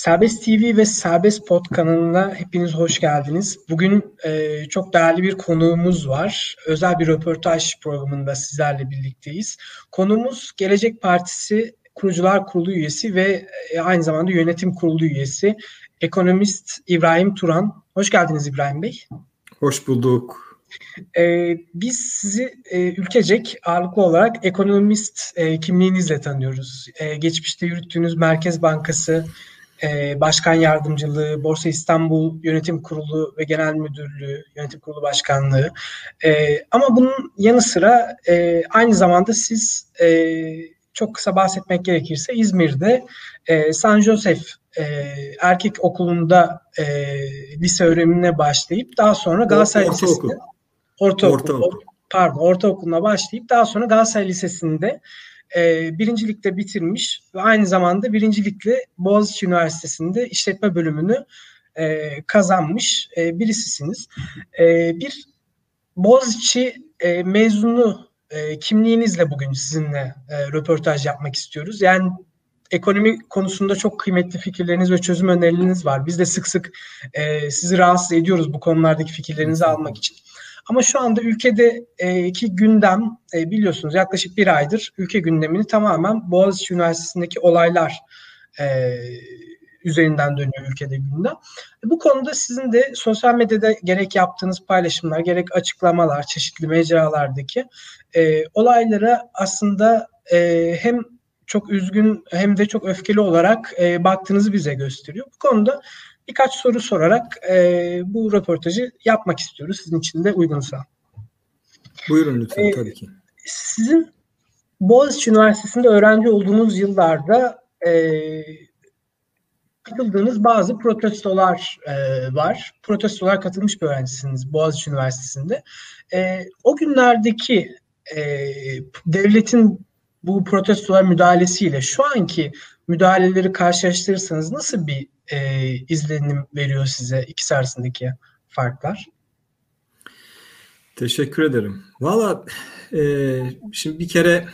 Serbest TV ve Serbest Pod kanalına hepiniz hoş geldiniz. Bugün e, çok değerli bir konuğumuz var. Özel bir röportaj programında sizlerle birlikteyiz. Konuğumuz Gelecek Partisi Kurucular Kurulu üyesi ve e, aynı zamanda yönetim kurulu üyesi ekonomist İbrahim Turan. Hoş geldiniz İbrahim Bey. Hoş bulduk. Ee, biz sizi e, ülkecek ağırlıklı olarak ekonomist e, kimliğinizle tanıyoruz. E, geçmişte yürüttüğünüz Merkez Bankası e, Başkan Yardımcılığı, Borsa İstanbul Yönetim Kurulu ve Genel Müdürlüğü, Yönetim Kurulu Başkanlığı. E, ama bunun yanı sıra e, aynı zamanda siz e, çok kısa bahsetmek gerekirse İzmir'de e, San Josef e, erkek okulunda e, lise öğrenimine başlayıp daha sonra Galatasaray Orta, Lisesi'nde ortaokul, ortaokul. pardon ortaokuluna başlayıp daha sonra Galatasaray Lisesi'nde e, birincilikte bitirmiş ve aynı zamanda birincilikle Boğaziçi Üniversitesi'nde işletme bölümünü e, kazanmış e, birisisiniz. E, bir Boğaziçi e, mezunu e, kimliğinizle bugün sizinle e, röportaj yapmak istiyoruz. Yani ekonomi konusunda çok kıymetli fikirleriniz ve çözüm önerileriniz var. Biz de sık sık e, sizi rahatsız ediyoruz bu konulardaki fikirlerinizi almak için. Ama şu anda ülkedeki gündem e, biliyorsunuz yaklaşık bir aydır ülke gündemini tamamen Boğaziçi Üniversitesi'ndeki olaylar e, üzerinden dönüyor ülkede gündem. Bu konuda sizin de sosyal medyada gerek yaptığınız paylaşımlar, gerek açıklamalar, çeşitli mecralardaki e, olaylara aslında e, hem çok üzgün hem de çok öfkeli olarak e, baktığınızı bize gösteriyor. Bu konuda birkaç soru sorarak e, bu röportajı yapmak istiyoruz. Sizin için de uygunsa. Buyurun lütfen e, tabii ki. Sizin Boğaziçi Üniversitesi'nde öğrenci olduğunuz yıllarda e, katıldığınız bazı protestolar e, var. Protestolar katılmış bir öğrencisiniz Boğaziçi Üniversitesi'nde. E, o günlerdeki e, devletin bu protestolar müdahalesiyle şu anki müdahaleleri karşılaştırırsanız nasıl bir e, izlenim veriyor size ikisi arasındaki farklar? Teşekkür ederim. Valla e, şimdi bir kere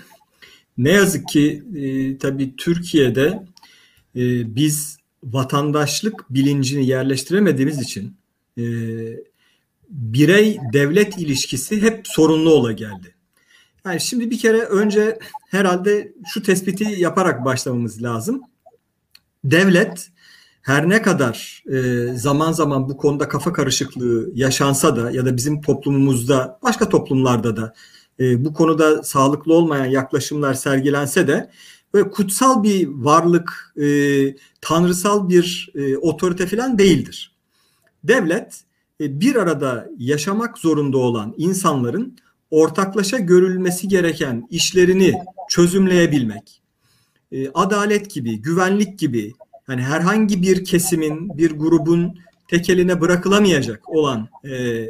ne yazık ki e, tabii Türkiye'de e, biz vatandaşlık bilincini yerleştiremediğimiz için e, birey devlet ilişkisi hep sorunlu ola geldi. Yani şimdi bir kere önce herhalde şu tespiti yaparak başlamamız lazım. Devlet her ne kadar e, zaman zaman bu konuda kafa karışıklığı yaşansa da ya da bizim toplumumuzda başka toplumlarda da e, bu konuda sağlıklı olmayan yaklaşımlar sergilense de böyle kutsal bir varlık, e, tanrısal bir otorite falan değildir. Devlet bir arada yaşamak zorunda olan insanların ortaklaşa görülmesi gereken işlerini çözümleyebilmek, e, adalet gibi, güvenlik gibi hani herhangi bir kesimin, bir grubun tekeline bırakılamayacak olan e,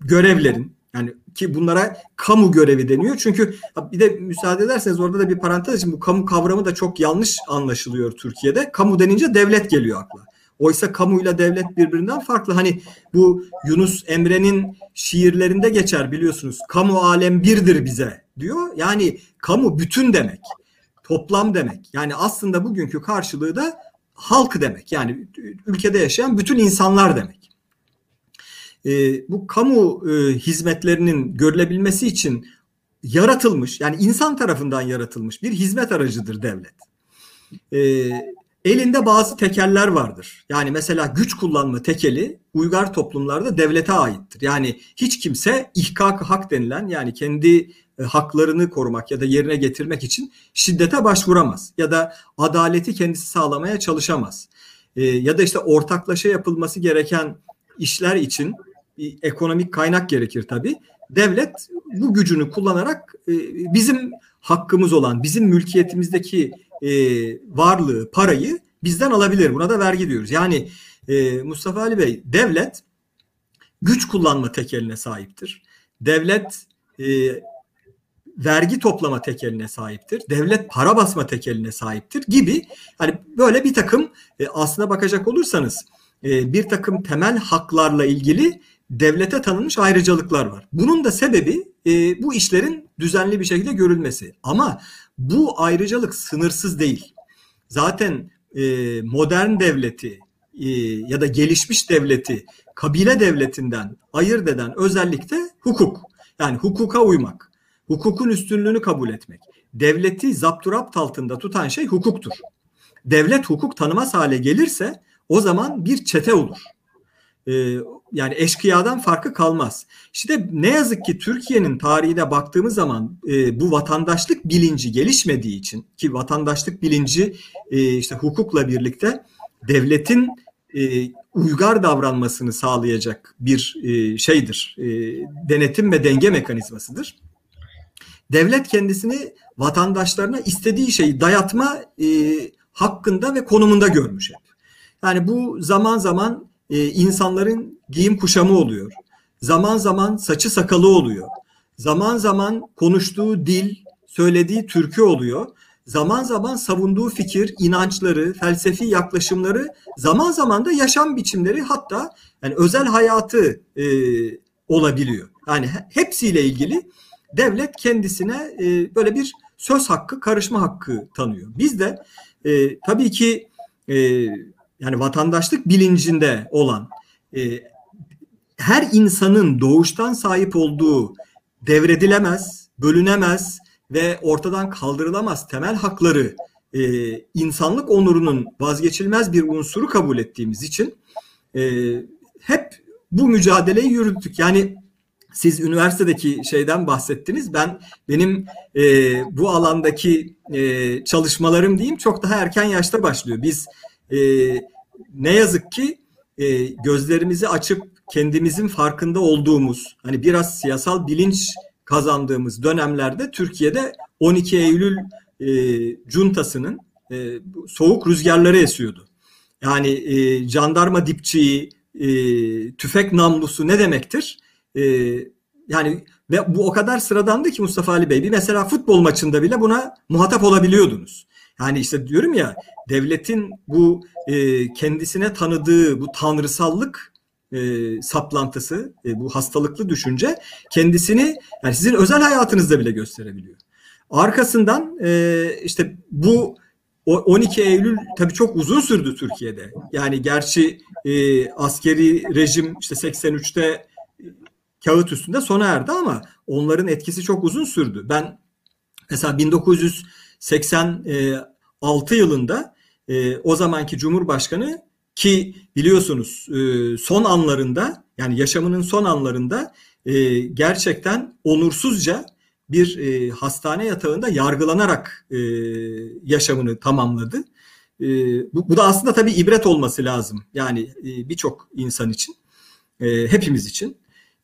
görevlerin yani ki bunlara kamu görevi deniyor. Çünkü bir de müsaade ederseniz orada da bir parantez için bu kamu kavramı da çok yanlış anlaşılıyor Türkiye'de. Kamu denince devlet geliyor akla. Oysa kamuyla devlet birbirinden farklı. Hani bu Yunus Emre'nin şiirlerinde geçer biliyorsunuz. Kamu alem birdir bize diyor. Yani kamu bütün demek toplam demek. Yani aslında bugünkü karşılığı da halk demek. Yani ülkede yaşayan bütün insanlar demek. E, bu kamu e, hizmetlerinin görülebilmesi için yaratılmış yani insan tarafından yaratılmış bir hizmet aracıdır devlet. E, elinde bazı tekeller vardır. Yani mesela güç kullanma tekeli uygar toplumlarda devlete aittir. Yani hiç kimse ihkak hak denilen yani kendi e, haklarını korumak ya da yerine getirmek için şiddete başvuramaz ya da adaleti kendisi sağlamaya çalışamaz. E, ya da işte ortaklaşa yapılması gereken işler için ekonomik kaynak gerekir tabii. Devlet bu gücünü kullanarak e, bizim hakkımız olan, bizim mülkiyetimizdeki varlığı, parayı bizden alabilir. Buna da vergi diyoruz. Yani Mustafa Ali Bey, devlet güç kullanma tekeline sahiptir. Devlet vergi toplama tekeline sahiptir. Devlet para basma tekeline sahiptir gibi hani böyle bir takım e, aslına bakacak olursanız e, bir takım temel haklarla ilgili devlete tanınmış ayrıcalıklar var. Bunun da sebebi e, bu işlerin düzenli bir şekilde görülmesi. Ama bu ayrıcalık sınırsız değil. Zaten e, modern devleti e, ya da gelişmiş devleti kabile devletinden ayırt eden özellikle hukuk. Yani hukuka uymak, hukukun üstünlüğünü kabul etmek. Devleti zapturapt altında tutan şey hukuktur. Devlet hukuk tanımaz hale gelirse o zaman bir çete olur. Ee, yani eşkıyadan farkı kalmaz. İşte ne yazık ki Türkiye'nin tarihine baktığımız zaman e, bu vatandaşlık bilinci gelişmediği için ki vatandaşlık bilinci e, işte hukukla birlikte devletin e, uygar davranmasını sağlayacak bir e, şeydir. E, denetim ve denge mekanizmasıdır. Devlet kendisini vatandaşlarına istediği şeyi dayatma e, hakkında ve konumunda görmüş hep. Yani bu zaman zaman e, insanların giyim kuşamı oluyor. Zaman zaman saçı sakalı oluyor. Zaman zaman konuştuğu dil, söylediği türkü oluyor. Zaman zaman savunduğu fikir, inançları, felsefi yaklaşımları, zaman zaman da yaşam biçimleri hatta yani özel hayatı e, olabiliyor. Yani hepsiyle ilgili devlet kendisine e, böyle bir söz hakkı, karışma hakkı tanıyor. Biz de e, tabii ki e, yani vatandaşlık bilincinde olan e, her insanın doğuştan sahip olduğu devredilemez, bölünemez ve ortadan kaldırılamaz temel hakları e, insanlık onurunun vazgeçilmez bir unsuru kabul ettiğimiz için e, hep bu mücadeleyi yürüttük. Yani siz üniversitedeki şeyden bahsettiniz. Ben benim e, bu alandaki e, çalışmalarım diyeyim çok daha erken yaşta başlıyor. Biz e, ne yazık ki e, gözlerimizi açıp kendimizin farkında olduğumuz hani biraz siyasal bilinç kazandığımız dönemlerde Türkiye'de 12 Eylül e, cuntasının e, soğuk rüzgarları esiyordu. Yani e, jandarma dipçiği, e, tüfek namlusu ne demektir? E, yani ve bu o kadar sıradandı ki Mustafa Ali Bey. Bir mesela futbol maçında bile buna muhatap olabiliyordunuz. Yani işte diyorum ya devletin bu e, kendisine tanıdığı bu tanrısallık e, saplantısı, e, bu hastalıklı düşünce kendisini yani sizin özel hayatınızda bile gösterebiliyor. Arkasından e, işte bu 12 Eylül tabii çok uzun sürdü Türkiye'de. Yani gerçi e, askeri rejim işte 83'te e, kağıt üstünde sona erdi ama onların etkisi çok uzun sürdü. Ben mesela 1986 yılında e, o zamanki Cumhurbaşkanı ki biliyorsunuz e, son anlarında yani yaşamının son anlarında e, gerçekten onursuzca bir e, hastane yatağında yargılanarak e, yaşamını tamamladı. E, bu, da aslında tabii ibret olması lazım. Yani e, birçok insan için, e, hepimiz için.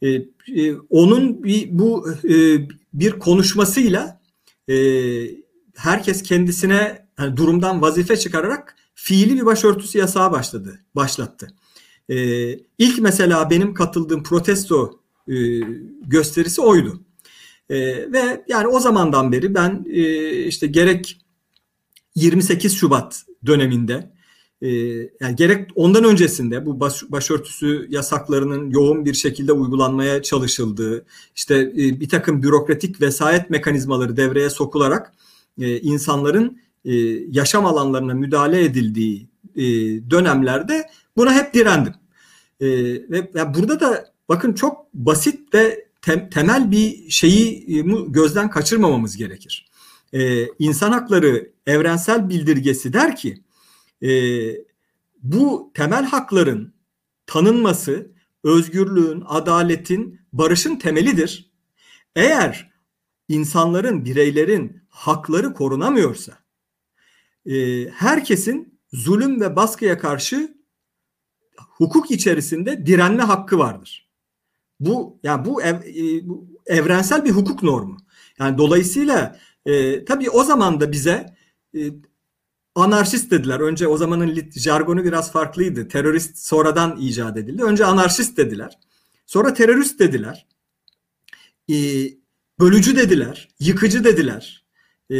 E, e, onun bir, bu e, bir konuşmasıyla e, herkes kendisine yani durumdan vazife çıkararak fiili bir başörtüsü yasağı başladı, başlattı. E, ilk mesela benim katıldığım protesto e, gösterisi oydu. E, ve yani o zamandan beri ben e, işte gerek 28 Şubat döneminde e, yani gerek ondan öncesinde bu baş, başörtüsü yasaklarının yoğun bir şekilde uygulanmaya çalışıldığı, işte e, bir takım bürokratik vesayet mekanizmaları devreye sokularak e, insanların e, yaşam alanlarına müdahale edildiği e, dönemlerde buna hep direndim. E, ve burada da bakın çok basit ve tem, temel bir şeyi gözden kaçırmamamız gerekir. E, insan hakları evrensel bildirgesi der ki bu temel hakların tanınması özgürlüğün, adaletin, barışın temelidir. Eğer insanların, bireylerin hakları korunamıyorsa e, herkesin zulüm ve baskıya karşı hukuk içerisinde direnme hakkı vardır. Bu yani bu, ev, e, bu evrensel bir hukuk normu. Yani dolayısıyla e, tabii o zaman da bize e, anarşist dediler. Önce o zamanın jargonu biraz farklıydı. Terörist sonradan icat edildi. Önce anarşist dediler. Sonra terörist dediler. E, bölücü dediler. Yıkıcı dediler. E,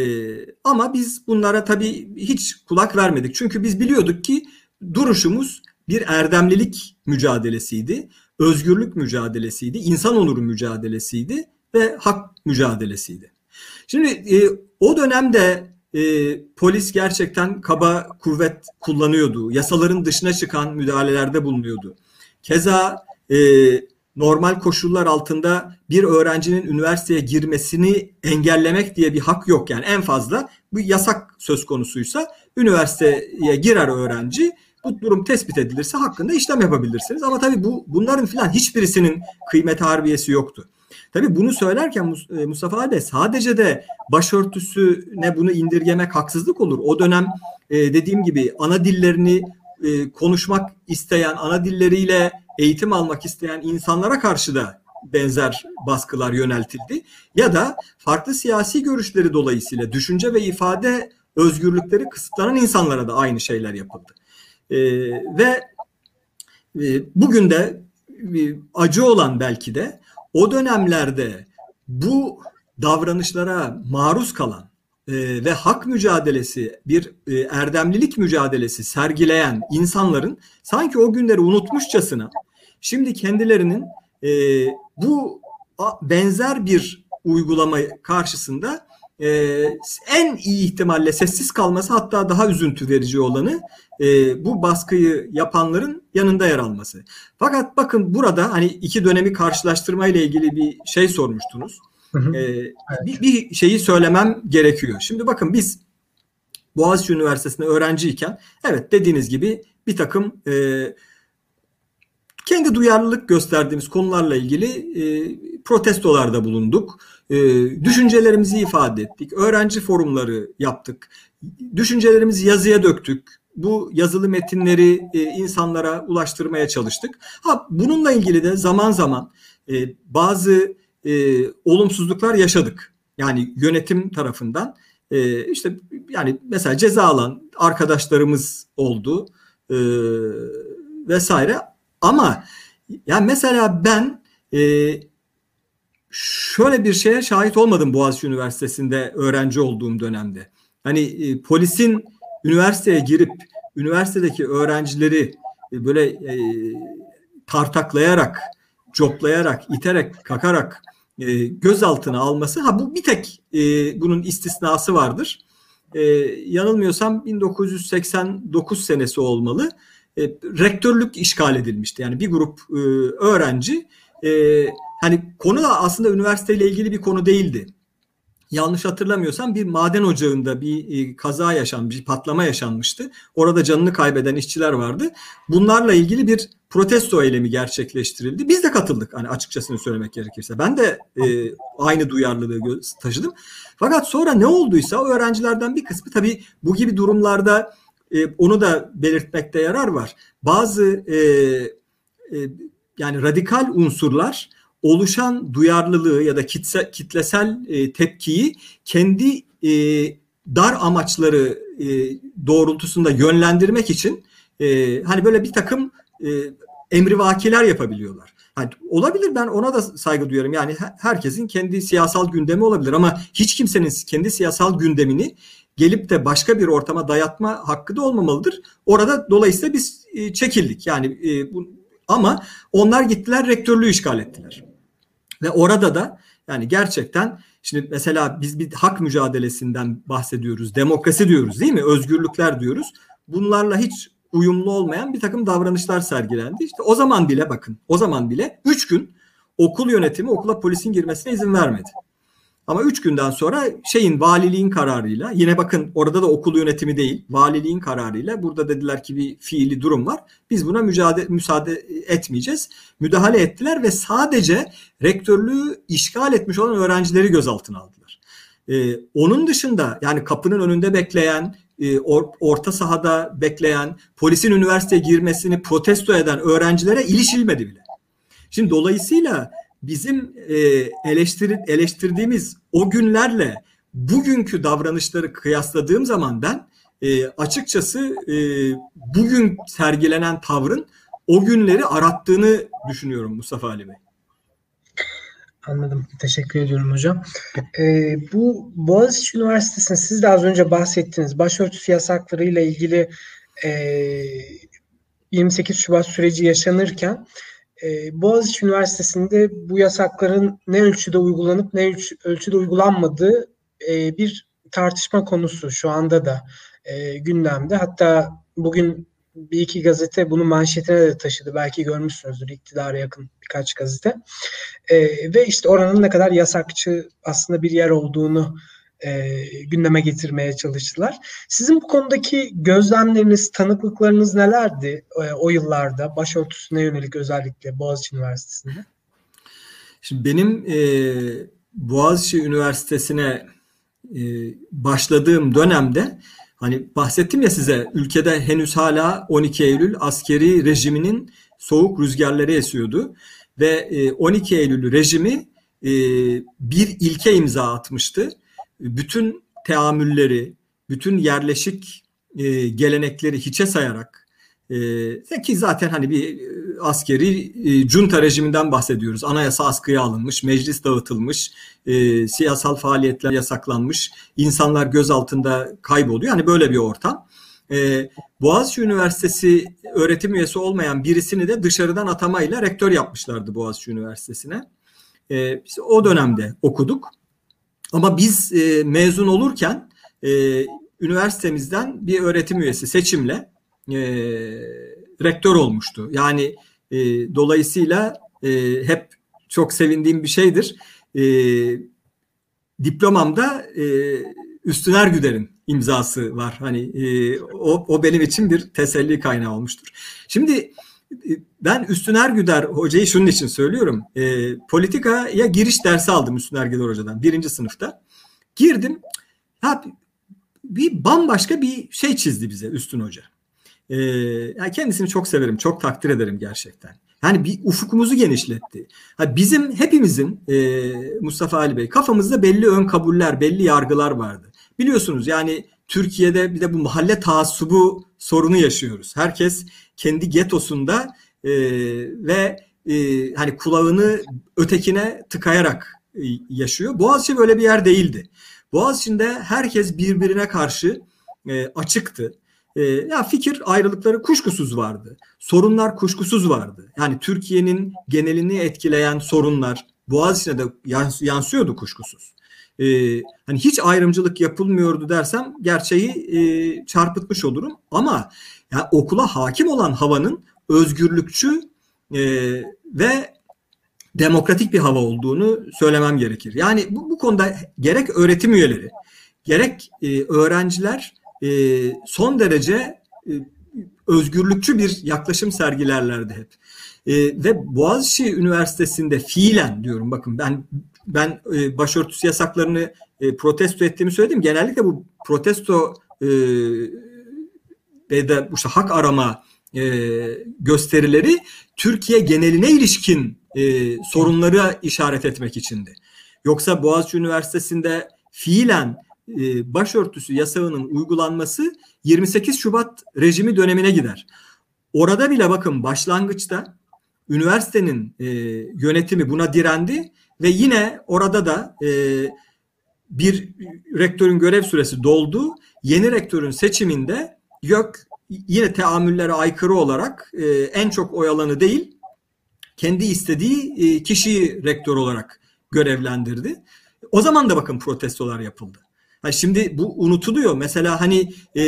ama biz bunlara tabii hiç kulak vermedik. Çünkü biz biliyorduk ki duruşumuz bir erdemlilik mücadelesiydi özgürlük mücadelesiydi, insan onuru mücadelesiydi ve hak mücadelesiydi. Şimdi e, o dönemde e, polis gerçekten kaba kuvvet kullanıyordu. Yasaların dışına çıkan müdahalelerde bulunuyordu. Keza e, normal koşullar altında bir öğrencinin üniversiteye girmesini engellemek diye bir hak yok. Yani en fazla bu yasak söz konusuysa üniversiteye girer öğrenci. Bu durum tespit edilirse hakkında işlem yapabilirsiniz. Ama tabii bu bunların filan hiçbirisinin kıymet harbiyesi yoktu. Tabii bunu söylerken e, Mustafa abi sadece de başörtüsüne bunu indirgemek haksızlık olur. O dönem e, dediğim gibi ana dillerini e, konuşmak isteyen, ana dilleriyle eğitim almak isteyen insanlara karşı da benzer baskılar yöneltildi. Ya da farklı siyasi görüşleri dolayısıyla düşünce ve ifade özgürlükleri kısıtlanan insanlara da aynı şeyler yapıldı. E, ve e, bugün de e, acı olan belki de o dönemlerde bu davranışlara maruz kalan e, ve hak mücadelesi, bir e, erdemlilik mücadelesi sergileyen insanların sanki o günleri unutmuşçasına şimdi kendilerinin e, bu benzer bir uygulama karşısında e, en iyi ihtimalle sessiz kalması hatta daha üzüntü verici olanı bu baskıyı yapanların yanında yer alması. Fakat bakın burada hani iki dönemi karşılaştırma ile ilgili bir şey sormuştunuz. Hı hı. Evet. bir, bir şeyi söylemem gerekiyor. Şimdi bakın biz Boğaziçi Üniversitesi'nde öğrenciyken evet dediğiniz gibi bir takım e, kendi duyarlılık gösterdiğimiz konularla ilgili e, protestolarda bulunduk. E, düşüncelerimizi ifade ettik. Öğrenci forumları yaptık. Düşüncelerimizi yazıya döktük. Bu yazılı metinleri e, insanlara ulaştırmaya çalıştık. Ha bununla ilgili de zaman zaman e, bazı e, olumsuzluklar yaşadık. Yani yönetim tarafından e, işte yani mesela ceza alan arkadaşlarımız oldu e, vesaire ama yani mesela ben e, şöyle bir şeye şahit olmadım Boğaziçi Üniversitesi'nde öğrenci olduğum dönemde. Hani e, polisin üniversiteye girip üniversitedeki öğrencileri e, böyle e, tartaklayarak, coplayarak, iterek, kakarak e, gözaltına alması ha bu bir tek e, bunun istisnası vardır. E, yanılmıyorsam 1989 senesi olmalı. E, rektörlük işgal edilmişti. Yani bir grup e, öğrenci e, hani konu da aslında üniversiteyle ilgili bir konu değildi. Yanlış hatırlamıyorsam bir maden ocağında bir e, kaza yaşanmış, bir patlama yaşanmıştı. Orada canını kaybeden işçiler vardı. Bunlarla ilgili bir protesto eylemi gerçekleştirildi. Biz de katıldık hani açıkçasını söylemek gerekirse. Ben de e, aynı duyarlılığı taşıdım. Fakat sonra ne olduysa öğrencilerden bir kısmı tabii bu gibi durumlarda e, onu da belirtmekte yarar var. Bazı e, e, yani radikal unsurlar oluşan duyarlılığı ya da kitse, kitlesel e, tepkiyi kendi e, dar amaçları e, doğrultusunda yönlendirmek için e, hani böyle bir takım e, emrivakiler yapabiliyorlar. Yani olabilir ben ona da saygı duyuyorum. Yani herkesin kendi siyasal gündemi olabilir ama hiç kimsenin kendi siyasal gündemini gelip de başka bir ortama dayatma hakkı da olmamalıdır. Orada dolayısıyla biz e, çekildik. Yani e, bu, ama onlar gittiler rektörlüğü işgal ettiler. Ve orada da yani gerçekten şimdi mesela biz bir hak mücadelesinden bahsediyoruz. Demokrasi diyoruz değil mi? Özgürlükler diyoruz. Bunlarla hiç uyumlu olmayan bir takım davranışlar sergilendi. İşte o zaman bile bakın o zaman bile 3 gün okul yönetimi okula polisin girmesine izin vermedi. Ama üç günden sonra şeyin valiliğin kararıyla yine bakın orada da okul yönetimi değil valiliğin kararıyla burada dediler ki bir fiili durum var. Biz buna mücadele, müsaade etmeyeceğiz. Müdahale ettiler ve sadece rektörlüğü işgal etmiş olan öğrencileri gözaltına aldılar. Ee, onun dışında yani kapının önünde bekleyen e, or, orta sahada bekleyen polisin üniversiteye girmesini protesto eden öğrencilere ilişilmedi bile. Şimdi dolayısıyla bizim e, eleştir, eleştirdiğimiz o günlerle bugünkü davranışları kıyasladığım zaman ben e, açıkçası e, bugün sergilenen tavrın o günleri arattığını düşünüyorum Mustafa Ali Bey. Anladım. Teşekkür ediyorum hocam. Ee, bu Boğaziçi Üniversitesi'nin siz de az önce bahsettiğiniz başörtüsü yasakları ile ilgili e, 28 Şubat süreci yaşanırken e, Boğaziçi Üniversitesi'nde bu yasakların ne ölçüde uygulanıp ne ölçüde uygulanmadığı e, bir tartışma konusu şu anda da e, gündemde. Hatta bugün bir iki gazete bunu manşetine de taşıdı. Belki görmüşsünüzdür iktidara yakın birkaç gazete. E, ve işte oranın ne kadar yasakçı aslında bir yer olduğunu e, gündeme getirmeye çalıştılar. Sizin bu konudaki gözlemleriniz, tanıklıklarınız nelerdi e, o yıllarda başörtüsüne yönelik özellikle Boğaziçi Üniversitesi'nde? Şimdi benim e, Boğaziçi Üniversitesi'ne e, başladığım dönemde hani bahsettim ya size ülkede henüz hala 12 Eylül askeri rejiminin soğuk rüzgarları esiyordu ve e, 12 Eylül rejimi e, bir ilke imza atmıştı. Bütün teamülleri, bütün yerleşik e, gelenekleri hiçe sayarak e, ki zaten hani bir e, askeri e, junta rejiminden bahsediyoruz. Anayasa askıya alınmış, meclis dağıtılmış, e, siyasal faaliyetler yasaklanmış, insanlar göz altında kayboluyor. Yani böyle bir ortam. E, Boğaziçi Üniversitesi öğretim üyesi olmayan birisini de dışarıdan atamayla rektör yapmışlardı Boğaziçi Üniversitesi'ne. E, biz o dönemde okuduk. Ama biz e, mezun olurken e, üniversitemizden bir öğretim üyesi seçimle e, rektör olmuştu. Yani e, dolayısıyla e, hep çok sevindiğim bir şeydir. E, diplomamda e, Üstüner Güder'in imzası var. Hani e, o, o benim için bir teselli kaynağı olmuştur. Şimdi ben Üstüner Güder hocayı şunun için söylüyorum. E, politikaya giriş dersi aldım Üstüner Güder hocadan birinci sınıfta. Girdim. Ha, bir bambaşka bir şey çizdi bize Üstün Hoca. E, yani kendisini çok severim, çok takdir ederim gerçekten. Yani bir ufukumuzu genişletti. Ha, bizim hepimizin e, Mustafa Ali Bey kafamızda belli ön kabuller, belli yargılar vardı. Biliyorsunuz yani Türkiye'de bir de bu mahalle taassubu sorunu yaşıyoruz. Herkes kendi getosunda e, ve e, hani kulağını ötekine tıkayarak e, yaşıyor. Boğaziçi böyle bir yer değildi. Boğaziçi'nde herkes birbirine karşı e, açıktı. E, ya fikir ayrılıkları kuşkusuz vardı. Sorunlar kuşkusuz vardı. Yani Türkiye'nin genelini etkileyen sorunlar Boğaziçi'ne de yansıyordu kuşkusuz. E, hani hiç ayrımcılık yapılmıyordu dersem gerçeği e, çarpıtmış olurum. Ama yani okula hakim olan havanın özgürlükçü e, ve demokratik bir hava olduğunu söylemem gerekir. Yani bu, bu konuda gerek öğretim üyeleri, gerek e, öğrenciler e, son derece e, özgürlükçü bir yaklaşım sergilerlerdi hep. E, ve Boğaziçi Üniversitesi'nde fiilen diyorum bakın ben ben e, başörtüsü yasaklarını e, protesto ettiğimi söyledim. Genellikle bu protesto e, ve de işte hak arama e, gösterileri Türkiye geneline ilişkin e, sorunları işaret etmek içindi. Yoksa Boğaziçi Üniversitesi'nde fiilen e, başörtüsü yasağının uygulanması 28 Şubat rejimi dönemine gider. Orada bile bakın başlangıçta üniversitenin e, yönetimi buna direndi ve yine orada da e, bir rektörün görev süresi doldu. Yeni rektörün seçiminde yok yine teamüllere aykırı olarak e, en çok oy alanı değil kendi istediği e, kişiyi rektör olarak görevlendirdi. O zaman da bakın protestolar yapıldı. Ha şimdi bu unutuluyor. Mesela hani e,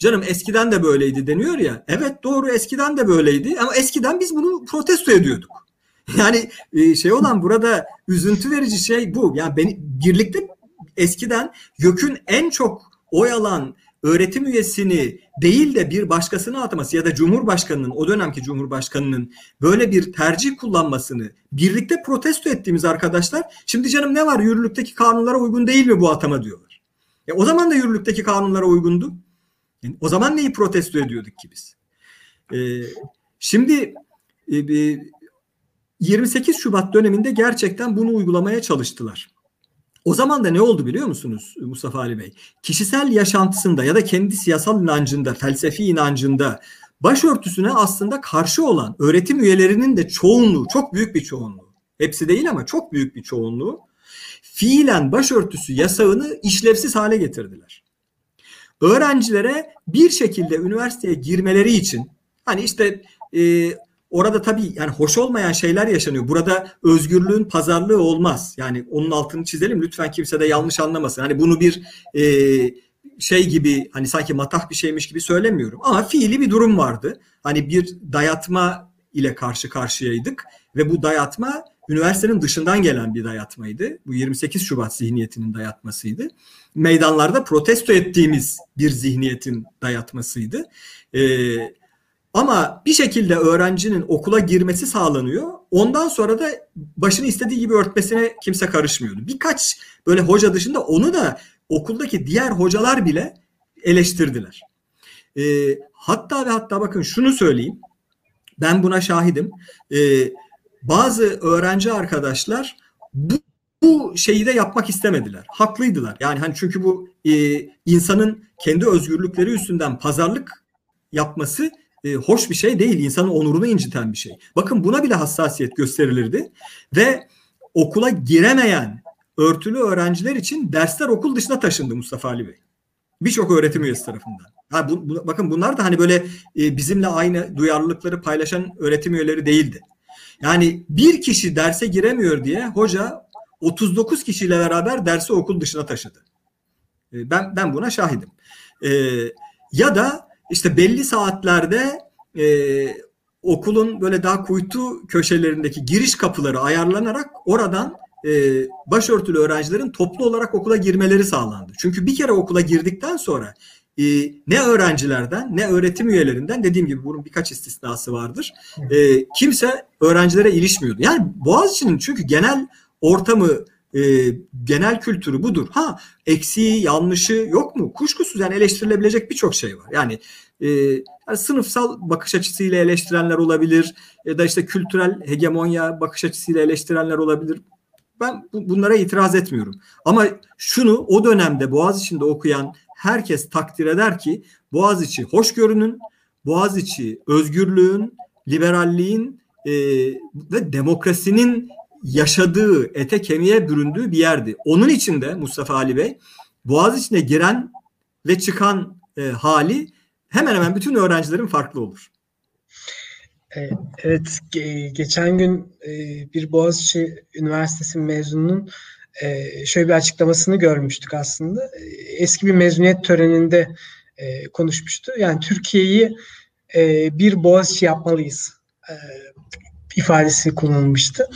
canım eskiden de böyleydi deniyor ya. Evet doğru eskiden de böyleydi ama eskiden biz bunu protesto ediyorduk. Yani e, şey olan burada üzüntü verici şey bu. Yani beni birlikte eskiden YÖK'ün en çok oy alan öğretim üyesini değil de bir başkasına ataması ya da Cumhurbaşkanının o dönemki Cumhurbaşkanının böyle bir tercih kullanmasını birlikte protesto ettiğimiz arkadaşlar şimdi canım ne var yürürlükteki kanunlara uygun değil mi bu atama diyorlar. E, o zaman da yürürlükteki kanunlara uygundu. Yani o zaman neyi protesto ediyorduk ki biz? E, şimdi e, 28 Şubat döneminde gerçekten bunu uygulamaya çalıştılar. O zaman da ne oldu biliyor musunuz Mustafa Ali Bey? Kişisel yaşantısında ya da kendi siyasal inancında, felsefi inancında başörtüsüne aslında karşı olan öğretim üyelerinin de çoğunluğu, çok büyük bir çoğunluğu, hepsi değil ama çok büyük bir çoğunluğu fiilen başörtüsü yasağını işlevsiz hale getirdiler. Öğrencilere bir şekilde üniversiteye girmeleri için hani işte e, orada tabii yani hoş olmayan şeyler yaşanıyor. Burada özgürlüğün pazarlığı olmaz. Yani onun altını çizelim lütfen kimse de yanlış anlamasın. Hani bunu bir e, şey gibi hani sanki matah bir şeymiş gibi söylemiyorum. Ama fiili bir durum vardı. Hani bir dayatma ile karşı karşıyaydık ve bu dayatma üniversitenin dışından gelen bir dayatmaydı. Bu 28 Şubat zihniyetinin dayatmasıydı. Meydanlarda protesto ettiğimiz bir zihniyetin dayatmasıydı. Ee, ama bir şekilde öğrencinin okula girmesi sağlanıyor. Ondan sonra da başını istediği gibi örtmesine kimse karışmıyordu. Birkaç böyle hoca dışında onu da okuldaki diğer hocalar bile eleştirdiler. E, hatta ve hatta bakın şunu söyleyeyim. Ben buna şahidim. E, bazı öğrenci arkadaşlar bu, bu şeyi de yapmak istemediler. Haklıydılar. Yani hani çünkü bu e, insanın kendi özgürlükleri üstünden pazarlık yapması e, hoş bir şey değil. İnsanın onurunu inciten bir şey. Bakın buna bile hassasiyet gösterilirdi ve okula giremeyen örtülü öğrenciler için dersler okul dışına taşındı Mustafa Ali Bey. Birçok öğretim üyesi tarafından. Ha, bu, bu, bakın bunlar da hani böyle e, bizimle aynı duyarlılıkları paylaşan öğretim üyeleri değildi. Yani bir kişi derse giremiyor diye hoca 39 kişiyle beraber dersi okul dışına taşıdı. E, ben ben buna şahidim. E, ya da işte belli saatlerde e, okulun böyle daha kuytu köşelerindeki giriş kapıları ayarlanarak oradan e, başörtülü öğrencilerin toplu olarak okula girmeleri sağlandı. Çünkü bir kere okula girdikten sonra e, ne öğrencilerden ne öğretim üyelerinden dediğim gibi bunun birkaç istisnası vardır. E, kimse öğrencilere ilişmiyordu. Yani Boğaziçi'nin çünkü genel ortamı e, genel kültürü budur. Ha eksiği yanlışı yok mu? Kuşkusuz yani eleştirilebilecek birçok şey var. Yani e, sınıfsal bakış açısıyla eleştirenler olabilir ya da işte kültürel hegemonya bakış açısıyla eleştirenler olabilir. Ben bu, bunlara itiraz etmiyorum. Ama şunu o dönemde Boğaziçi'nde okuyan herkes takdir eder ki Boğaziçi hoşgörünün, Boğaziçi özgürlüğün, liberalliğin e, ve demokrasinin yaşadığı, ete kemiğe büründüğü bir yerdi. Onun için de Mustafa Ali Bey Boğaziçi'ne giren ve çıkan e, hali hemen hemen bütün öğrencilerin farklı olur. E, evet, geçen gün e, bir Boğaziçi Üniversitesi mezununun e, şöyle bir açıklamasını görmüştük aslında. Eski bir mezuniyet töreninde konuşmuştu. Yani Türkiye'yi bir Boğaziçi yapmalıyız ifadesi kullanılmıştı.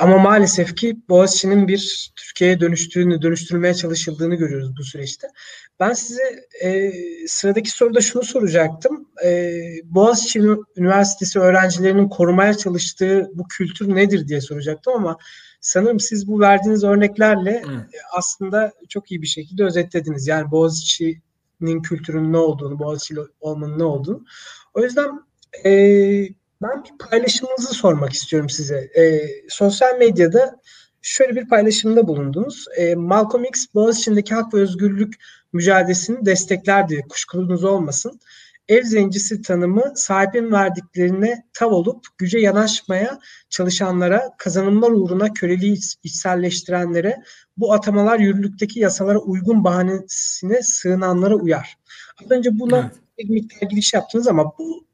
Ama maalesef ki Boğaziçi'nin bir Türkiye'ye dönüştüğünü, dönüştürülmeye çalışıldığını görüyoruz bu süreçte. Ben size e, sıradaki soruda şunu soracaktım. E, Boğaziçi Üniversitesi öğrencilerinin korumaya çalıştığı bu kültür nedir diye soracaktım ama sanırım siz bu verdiğiniz örneklerle evet. aslında çok iyi bir şekilde özetlediniz. Yani Boğaziçi'nin kültürünün ne olduğunu, Boğaziçi olmanın ne olduğunu. O yüzden e, ben bir paylaşımınızı sormak istiyorum size. E, sosyal medyada şöyle bir paylaşımda bulundunuz. E, Malcolm X Boğaziçi'ndeki hak ve özgürlük mücadelesini destekler diye kuşkunuz olmasın. Ev zencisi tanımı sahibin verdiklerine tav olup güce yanaşmaya çalışanlara, kazanımlar uğruna köleliği içselleştirenlere, bu atamalar yürürlükteki yasalara uygun bahanesine sığınanlara uyar. Az önce buna evet. bir miktar giriş yaptınız ama bu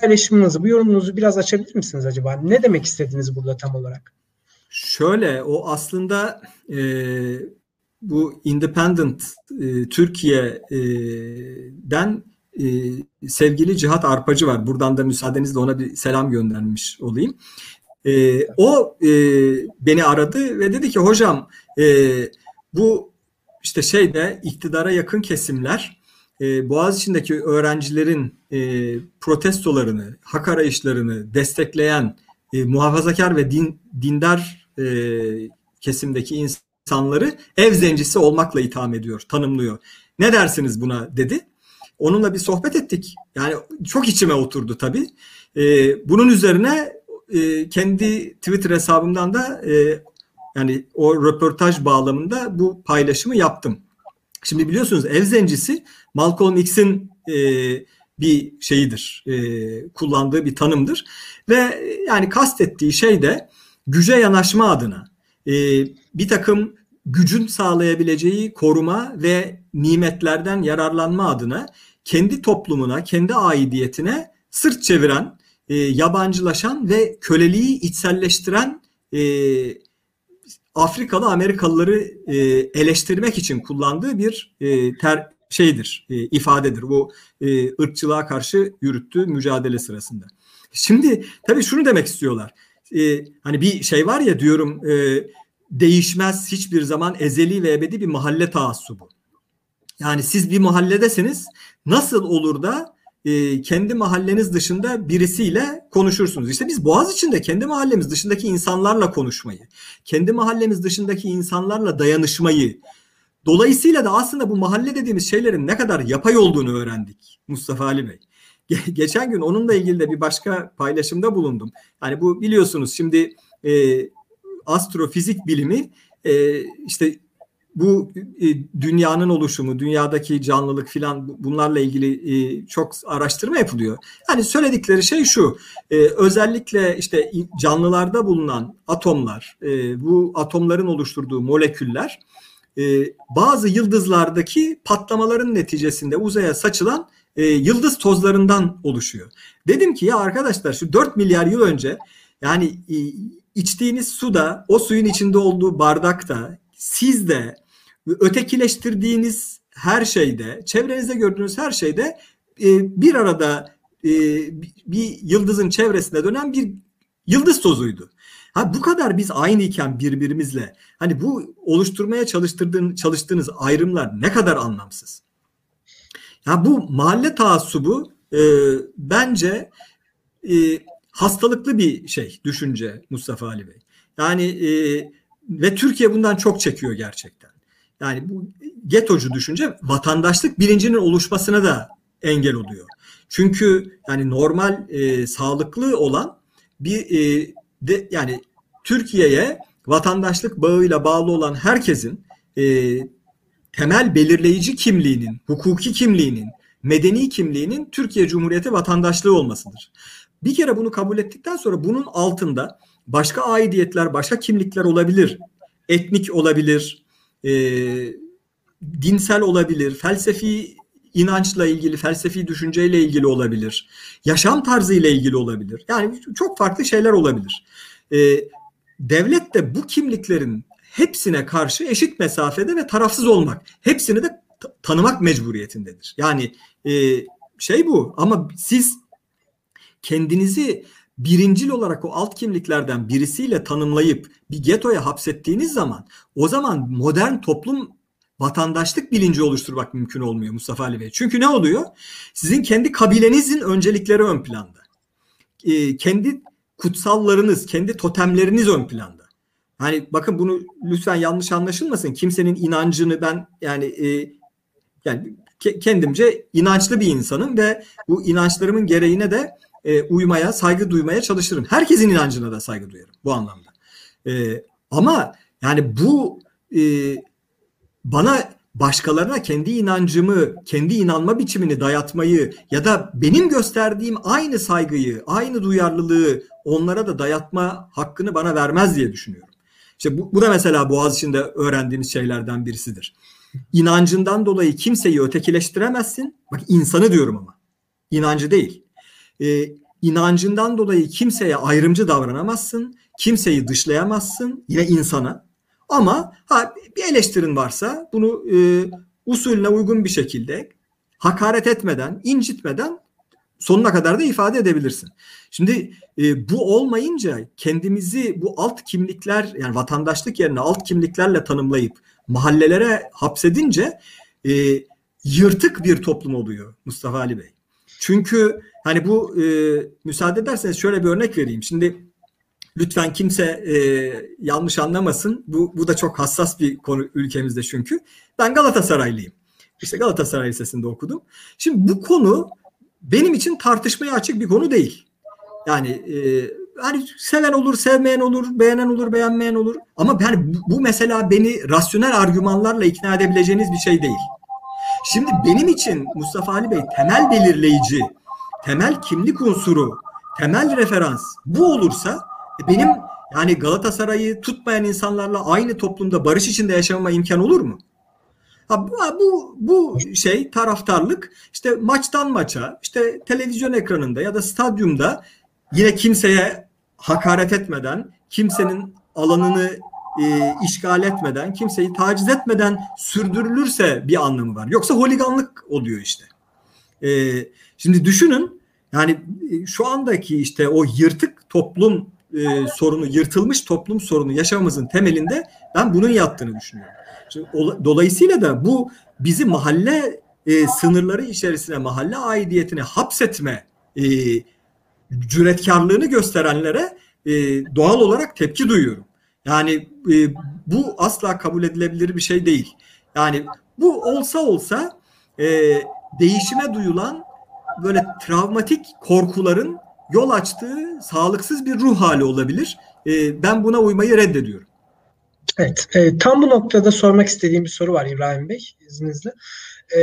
paylaşımınızı, bu yorumunuzu biraz açabilir misiniz acaba? Ne demek istediniz burada tam olarak? Şöyle, o aslında e, bu Independent e, Türkiye'den e, sevgili Cihat Arpacı var. Buradan da müsaadenizle ona bir selam göndermiş olayım. E, o e, beni aradı ve dedi ki hocam e, bu işte şeyde iktidara yakın kesimler e, Boğaziçi'ndeki öğrencilerin e, protestolarını, hak arayışlarını destekleyen e, muhafazakar ve din, dindar e, kesimdeki insan insanları ev zencisi olmakla itham ediyor, tanımlıyor. Ne dersiniz buna dedi. Onunla bir sohbet ettik. Yani çok içime oturdu tabii. Bunun üzerine kendi Twitter hesabımdan da yani o röportaj bağlamında bu paylaşımı yaptım. Şimdi biliyorsunuz ev zencisi Malcolm X'in e, bir şeyidir, e, kullandığı bir tanımdır. Ve yani kastettiği şey de güce yanaşma adına e, bir takım gücün sağlayabileceği koruma ve nimetlerden yararlanma adına kendi toplumuna, kendi aidiyetine sırt çeviren, e, yabancılaşan ve köleliği içselleştiren e, Afrikalı Amerikalıları e, eleştirmek için kullandığı bir e, ter şeydir, e, ifadedir. Bu e, ırkçılığa karşı yürüttüğü mücadele sırasında. Şimdi tabii şunu demek istiyorlar. E, hani bir şey var ya diyorum e, değişmez hiçbir zaman ezeli ve ebedi bir mahalle taassubu. Yani siz bir mahalledesiniz. Nasıl olur da e, kendi mahalleniz dışında birisiyle konuşursunuz. İşte biz Boğaz içinde kendi mahallemiz dışındaki insanlarla konuşmayı, kendi mahallemiz dışındaki insanlarla dayanışmayı, dolayısıyla da aslında bu mahalle dediğimiz şeylerin ne kadar yapay olduğunu öğrendik Mustafa Ali Bey. Geçen gün onunla ilgili de bir başka paylaşımda bulundum. Yani bu biliyorsunuz şimdi e, astrofizik bilimi e, işte bu e, dünyanın oluşumu, dünyadaki canlılık filan bunlarla ilgili e, çok araştırma yapılıyor. Yani söyledikleri şey şu, e, özellikle işte canlılarda bulunan atomlar, e, bu atomların oluşturduğu moleküller e, bazı yıldızlardaki patlamaların neticesinde uzaya saçılan e, yıldız tozlarından oluşuyor. Dedim ki ya arkadaşlar şu 4 milyar yıl önce yani e, içtiğiniz suda, o suyun içinde olduğu bardakta, siz de ötekileştirdiğiniz her şeyde, çevrenizde gördüğünüz her şeyde e, bir arada e, bir yıldızın çevresinde dönen bir yıldız tozuydu. Ha bu kadar biz aynıyken birbirimizle hani bu oluşturmaya çalıştırdığın, çalıştığınız ayrımlar ne kadar anlamsız. Ya bu mahalle taassubu e, bence e, hastalıklı bir şey, düşünce Mustafa Ali Bey. Yani e, ve Türkiye bundan çok çekiyor gerçekten. Yani bu getocu düşünce vatandaşlık bilincinin oluşmasına da engel oluyor. Çünkü yani normal e, sağlıklı olan bir e, de yani Türkiye'ye vatandaşlık bağıyla bağlı olan herkesin e, temel belirleyici kimliğinin, hukuki kimliğinin, medeni kimliğinin Türkiye Cumhuriyeti vatandaşlığı olmasıdır. Bir kere bunu kabul ettikten sonra bunun altında başka aidiyetler, başka kimlikler olabilir. Etnik olabilir, e, dinsel olabilir, felsefi inançla ilgili, felsefi düşünceyle ilgili olabilir. Yaşam tarzı ile ilgili olabilir. Yani çok farklı şeyler olabilir. E, devlet de bu kimliklerin hepsine karşı eşit mesafede ve tarafsız olmak, hepsini de tanımak mecburiyetindedir. Yani e, şey bu ama siz kendinizi birincil olarak o alt kimliklerden birisiyle tanımlayıp bir getoya hapsettiğiniz zaman o zaman modern toplum vatandaşlık bilinci oluşturmak mümkün olmuyor Mustafa Ali Bey. Çünkü ne oluyor? Sizin kendi kabilenizin öncelikleri ön planda. E, kendi kutsallarınız, kendi totemleriniz ön planda. Hani bakın bunu lütfen yanlış anlaşılmasın. Kimsenin inancını ben yani e, yani kendimce inançlı bir insanım ve bu inançlarımın gereğine de e, uymaya, saygı duymaya çalışırım. Herkesin inancına da saygı duyarım bu anlamda. E, ama yani bu e, bana başkalarına kendi inancımı, kendi inanma biçimini dayatmayı ya da benim gösterdiğim aynı saygıyı, aynı duyarlılığı onlara da dayatma hakkını bana vermez diye düşünüyorum. İşte bu, bu da mesela Boğaziçi'nde öğrendiğimiz şeylerden birisidir. İnancından dolayı kimseyi ötekileştiremezsin. Bak insanı diyorum ama. İnancı değil e, inancından dolayı kimseye ayrımcı davranamazsın. Kimseyi dışlayamazsın. Yine insana. Ama ha, bir eleştirin varsa bunu e, usulüne uygun bir şekilde hakaret etmeden, incitmeden sonuna kadar da ifade edebilirsin. Şimdi e, bu olmayınca kendimizi bu alt kimlikler yani vatandaşlık yerine alt kimliklerle tanımlayıp mahallelere hapsedince e, yırtık bir toplum oluyor Mustafa Ali Bey. Çünkü hani bu e, müsaade ederseniz şöyle bir örnek vereyim. Şimdi lütfen kimse e, yanlış anlamasın. Bu, bu da çok hassas bir konu ülkemizde çünkü. Ben Galatasaraylıyım. İşte Galatasaray Lisesi'nde okudum. Şimdi bu konu benim için tartışmaya açık bir konu değil. Yani e, hani seven olur, sevmeyen olur, beğenen olur, beğenmeyen olur. Ama yani bu, bu mesela beni rasyonel argümanlarla ikna edebileceğiniz bir şey değil. Şimdi benim için Mustafa Ali Bey temel belirleyici, temel kimlik unsuru, temel referans bu olursa e, benim yani Galatasaray'ı tutmayan insanlarla aynı toplumda barış içinde yaşamama imkan olur mu? Ha, bu, bu, bu şey taraftarlık işte maçtan maça işte televizyon ekranında ya da stadyumda yine kimseye hakaret etmeden, kimsenin alanını e, işgal etmeden, kimseyi taciz etmeden sürdürülürse bir anlamı var. Yoksa holiganlık oluyor işte. E, şimdi düşünün yani e, şu andaki işte o yırtık toplum e, sorunu, yırtılmış toplum sorunu yaşamamızın temelinde ben bunun yattığını düşünüyorum. Şimdi, o, dolayısıyla da bu bizi mahalle e, sınırları içerisine, mahalle aidiyetine hapsetme e, cüretkarlığını gösterenlere e, doğal olarak tepki duyuyorum. Yani e, bu asla kabul edilebilir bir şey değil. Yani bu olsa olsa e, değişime duyulan böyle travmatik korkuların yol açtığı sağlıksız bir ruh hali olabilir. E, ben buna uymayı reddediyorum. Evet, e, tam bu noktada sormak istediğim bir soru var İbrahim Bey izninizle. E,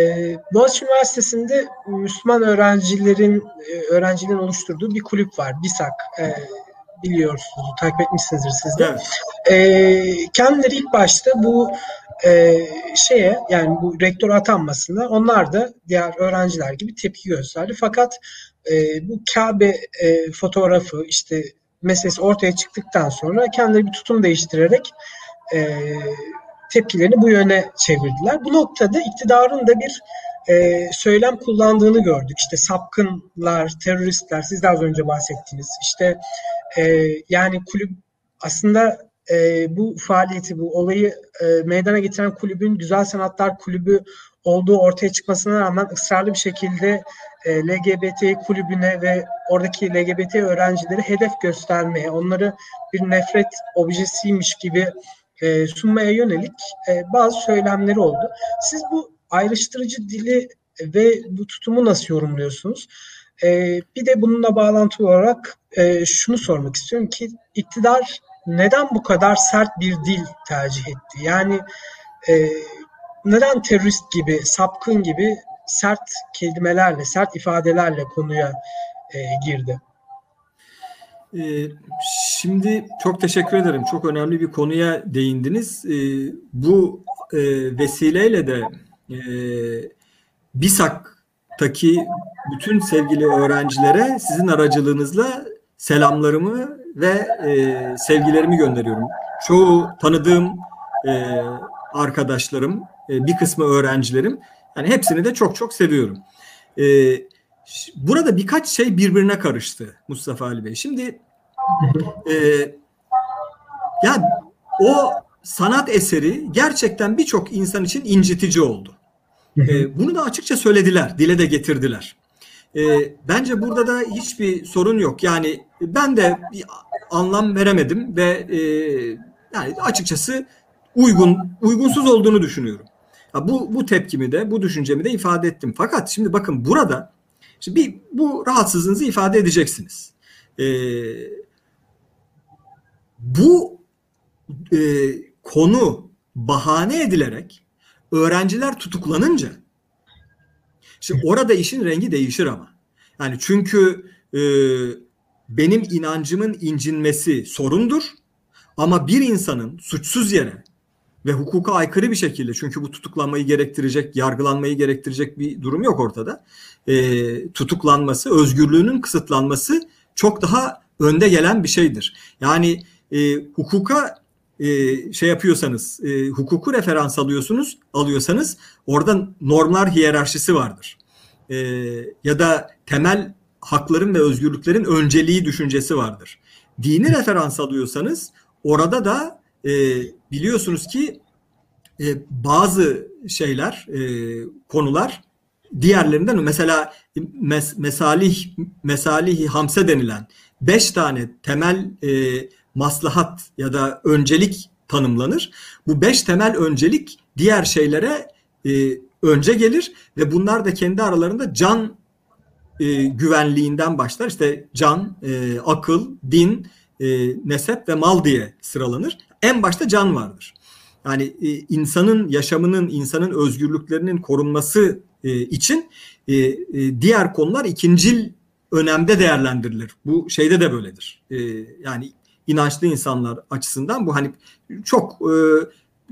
Boğaziçi Üniversitesi'nde Müslüman öğrencilerin e, öğrencilerin oluşturduğu bir kulüp var, BİSAK. E, biliyorsunuz, takip etmişsinizdir siz de. Evet. E, kendileri ilk başta bu e, şeye yani bu rektör atanmasına onlar da diğer öğrenciler gibi tepki gösterdi. Fakat e, bu Kabe e, fotoğrafı işte meselesi ortaya çıktıktan sonra kendileri bir tutum değiştirerek e, tepkilerini bu yöne çevirdiler. Bu noktada iktidarın da bir e, söylem kullandığını gördük. İşte sapkınlar, teröristler, siz de az önce bahsettiniz. İşte e, yani kulüp aslında e, bu faaliyeti, bu olayı e, meydana getiren kulübün Güzel Sanatlar Kulübü olduğu ortaya çıkmasına rağmen ısrarlı bir şekilde e, LGBT kulübüne ve oradaki LGBT öğrencileri hedef göstermeye, onları bir nefret objesiymiş gibi e, sunmaya yönelik e, bazı söylemleri oldu. Siz bu ayrıştırıcı dili ve bu tutumu nasıl yorumluyorsunuz? E, bir de bununla bağlantılı olarak e, şunu sormak istiyorum ki iktidar neden bu kadar sert bir dil tercih etti? Yani e, neden terörist gibi, sapkın gibi sert kelimelerle, sert ifadelerle konuya e, girdi? Ee, şimdi çok teşekkür ederim. Çok önemli bir konuya değindiniz. Ee, bu e, vesileyle de e, BİSAK'taki bütün sevgili öğrencilere sizin aracılığınızla selamlarımı ve e, sevgilerimi gönderiyorum. Çoğu tanıdığım arkadaşlarım, bir kısmı öğrencilerim. Yani hepsini de çok çok seviyorum. Evet Burada birkaç şey birbirine karıştı Mustafa Ali Bey. Şimdi e, ya o sanat eseri gerçekten birçok insan için incitici oldu. E, bunu da açıkça söylediler, dile de getirdiler. E, bence burada da hiçbir sorun yok. Yani ben de bir anlam veremedim ve e, yani açıkçası uygun uygunsuz olduğunu düşünüyorum. Ya bu bu tepkimi de bu düşüncemi de ifade ettim. Fakat şimdi bakın burada Şimdi bir bu rahatsızlığınızı ifade edeceksiniz. Ee, bu e, konu bahane edilerek öğrenciler tutuklanınca şimdi orada işin rengi değişir ama. Yani çünkü e, benim inancımın incinmesi sorundur ama bir insanın suçsuz yere ve hukuka aykırı bir şekilde çünkü bu tutuklanmayı gerektirecek, yargılanmayı gerektirecek bir durum yok ortada. E, tutuklanması, özgürlüğünün kısıtlanması çok daha önde gelen bir şeydir. Yani e, hukuka e, şey yapıyorsanız, e, hukuku referans alıyorsunuz, alıyorsanız orada normlar hiyerarşisi vardır. E, ya da temel hakların ve özgürlüklerin önceliği düşüncesi vardır. Dini referans alıyorsanız orada da e, biliyorsunuz ki e, bazı şeyler, e, konular diğerlerinden mesela mes, mesalih mesalihi hamse denilen beş tane temel e, maslahat ya da öncelik tanımlanır. Bu beş temel öncelik diğer şeylere e, önce gelir ve bunlar da kendi aralarında can e, güvenliğinden başlar. İşte can, e, akıl, din, e, nesep ve mal diye sıralanır en başta can vardır. Yani e, insanın yaşamının, insanın özgürlüklerinin korunması e, için e, e, diğer konular ikincil önemde değerlendirilir. Bu şeyde de böyledir. E, yani inançlı insanlar açısından bu hani çok e,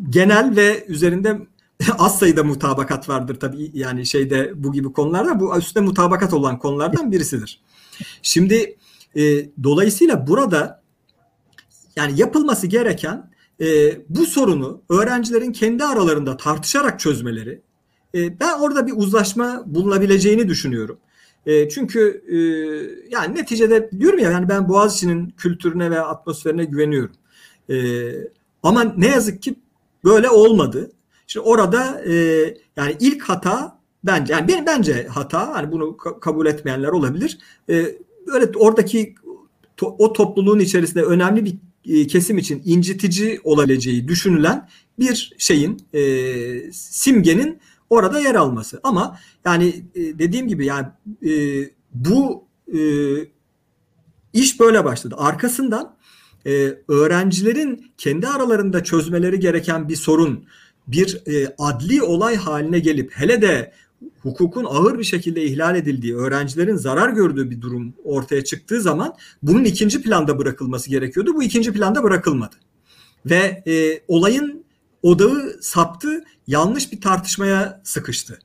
genel ve üzerinde az sayıda mutabakat vardır tabii yani şeyde bu gibi konularda bu üstüne mutabakat olan konulardan birisidir. Şimdi E, dolayısıyla burada yani yapılması gereken e, bu sorunu öğrencilerin kendi aralarında tartışarak çözmeleri. E, ben orada bir uzlaşma bulunabileceğini düşünüyorum. E, çünkü e, yani neticede diyorum ya yani ben Boğaziçi'nin kültürüne ve atmosferine güveniyorum. E, ama ne yazık ki böyle olmadı. Şimdi orada e, yani ilk hata bence yani benim bence hata hani bunu ka- kabul etmeyenler olabilir. E, öyle oradaki to, o topluluğun içerisinde önemli bir e, kesim için incitici olabileceği düşünülen bir şeyin e, simgenin orada yer alması. Ama yani e, dediğim gibi yani e, bu e, iş böyle başladı. Arkasından e, öğrencilerin kendi aralarında çözmeleri gereken bir sorun bir e, adli olay haline gelip hele de hukukun ağır bir şekilde ihlal edildiği, öğrencilerin zarar gördüğü bir durum ortaya çıktığı zaman bunun ikinci planda bırakılması gerekiyordu. Bu ikinci planda bırakılmadı. Ve e, olayın odağı saptı, yanlış bir tartışmaya sıkıştı.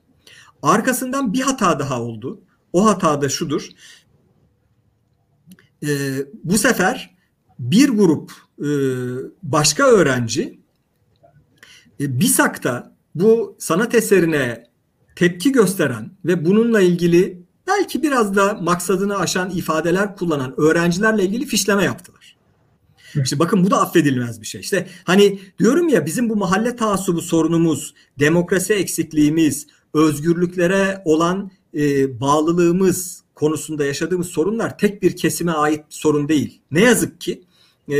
Arkasından bir hata daha oldu. O hata da şudur. E, bu sefer bir grup e, başka öğrenci e, BİSAK'ta bu sanat eserine tepki gösteren ve bununla ilgili belki biraz da maksadını aşan ifadeler kullanan öğrencilerle ilgili fişleme yaptılar. İşte bakın bu da affedilmez bir şey. İşte hani diyorum ya bizim bu mahalle taassubu sorunumuz, demokrasi eksikliğimiz, özgürlüklere olan e, bağlılığımız konusunda yaşadığımız sorunlar tek bir kesime ait sorun değil. Ne yazık ki e,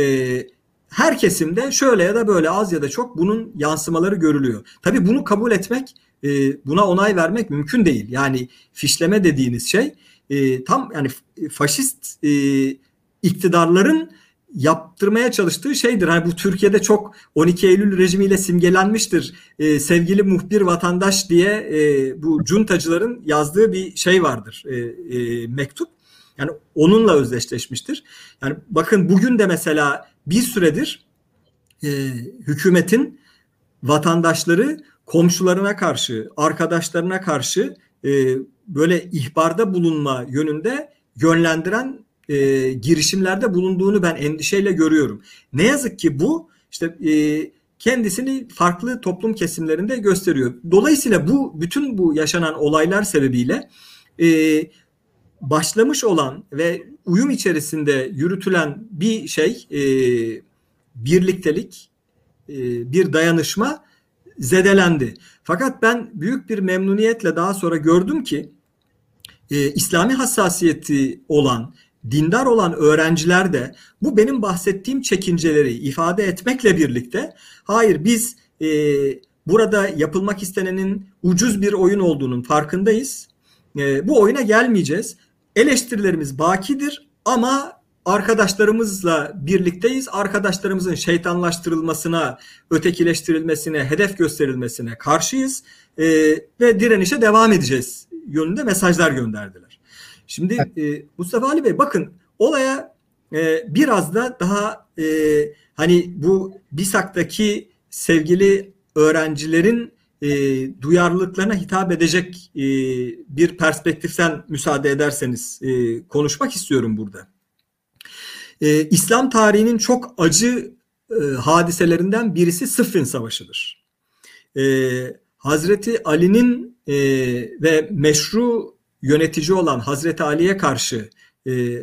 her kesimde şöyle ya da böyle az ya da çok bunun yansımaları görülüyor. Tabii bunu kabul etmek, e, buna onay vermek mümkün değil. Yani fişleme dediğiniz şey e, tam yani faşist e, iktidarların yaptırmaya çalıştığı şeydir. Hani bu Türkiye'de çok 12 Eylül rejimiyle simgelenmiştir. Ee, sevgili muhbir vatandaş diye e, bu cuntacıların yazdığı bir şey vardır. E, e, mektup. Yani onunla özdeşleşmiştir. Yani bakın bugün de mesela bir süredir e, hükümetin vatandaşları komşularına karşı, arkadaşlarına karşı e, böyle ihbarda bulunma yönünde yönlendiren e, girişimlerde bulunduğunu ben endişeyle görüyorum. Ne yazık ki bu işte e, kendisini farklı toplum kesimlerinde gösteriyor. Dolayısıyla bu bütün bu yaşanan olaylar sebebiyle e, başlamış olan ve uyum içerisinde yürütülen bir şey e, birliktelik, e, bir dayanışma zedelendi. Fakat ben büyük bir memnuniyetle daha sonra gördüm ki e, İslami hassasiyeti olan, dindar olan öğrenciler de bu benim bahsettiğim çekinceleri ifade etmekle birlikte hayır biz e, burada yapılmak istenenin ucuz bir oyun olduğunun farkındayız. E, bu oyuna gelmeyeceğiz. Eleştirilerimiz bakidir ama arkadaşlarımızla birlikteyiz. Arkadaşlarımızın şeytanlaştırılmasına, ötekileştirilmesine, hedef gösterilmesine karşıyız e, ve direnişe devam edeceğiz yönünde mesajlar gönderdiler. Şimdi e, Mustafa Ali Bey bakın olaya e, biraz da daha e, hani bu BİSAK'taki sevgili öğrencilerin e, duyarlılıklarına hitap edecek e, bir perspektiften müsaade ederseniz e, konuşmak istiyorum burada. E, İslam tarihinin çok acı e, hadiselerinden birisi Sıffin Savaşı'dır. E, Hazreti Ali'nin e, ve meşru yönetici olan Hazreti Ali'ye karşı e,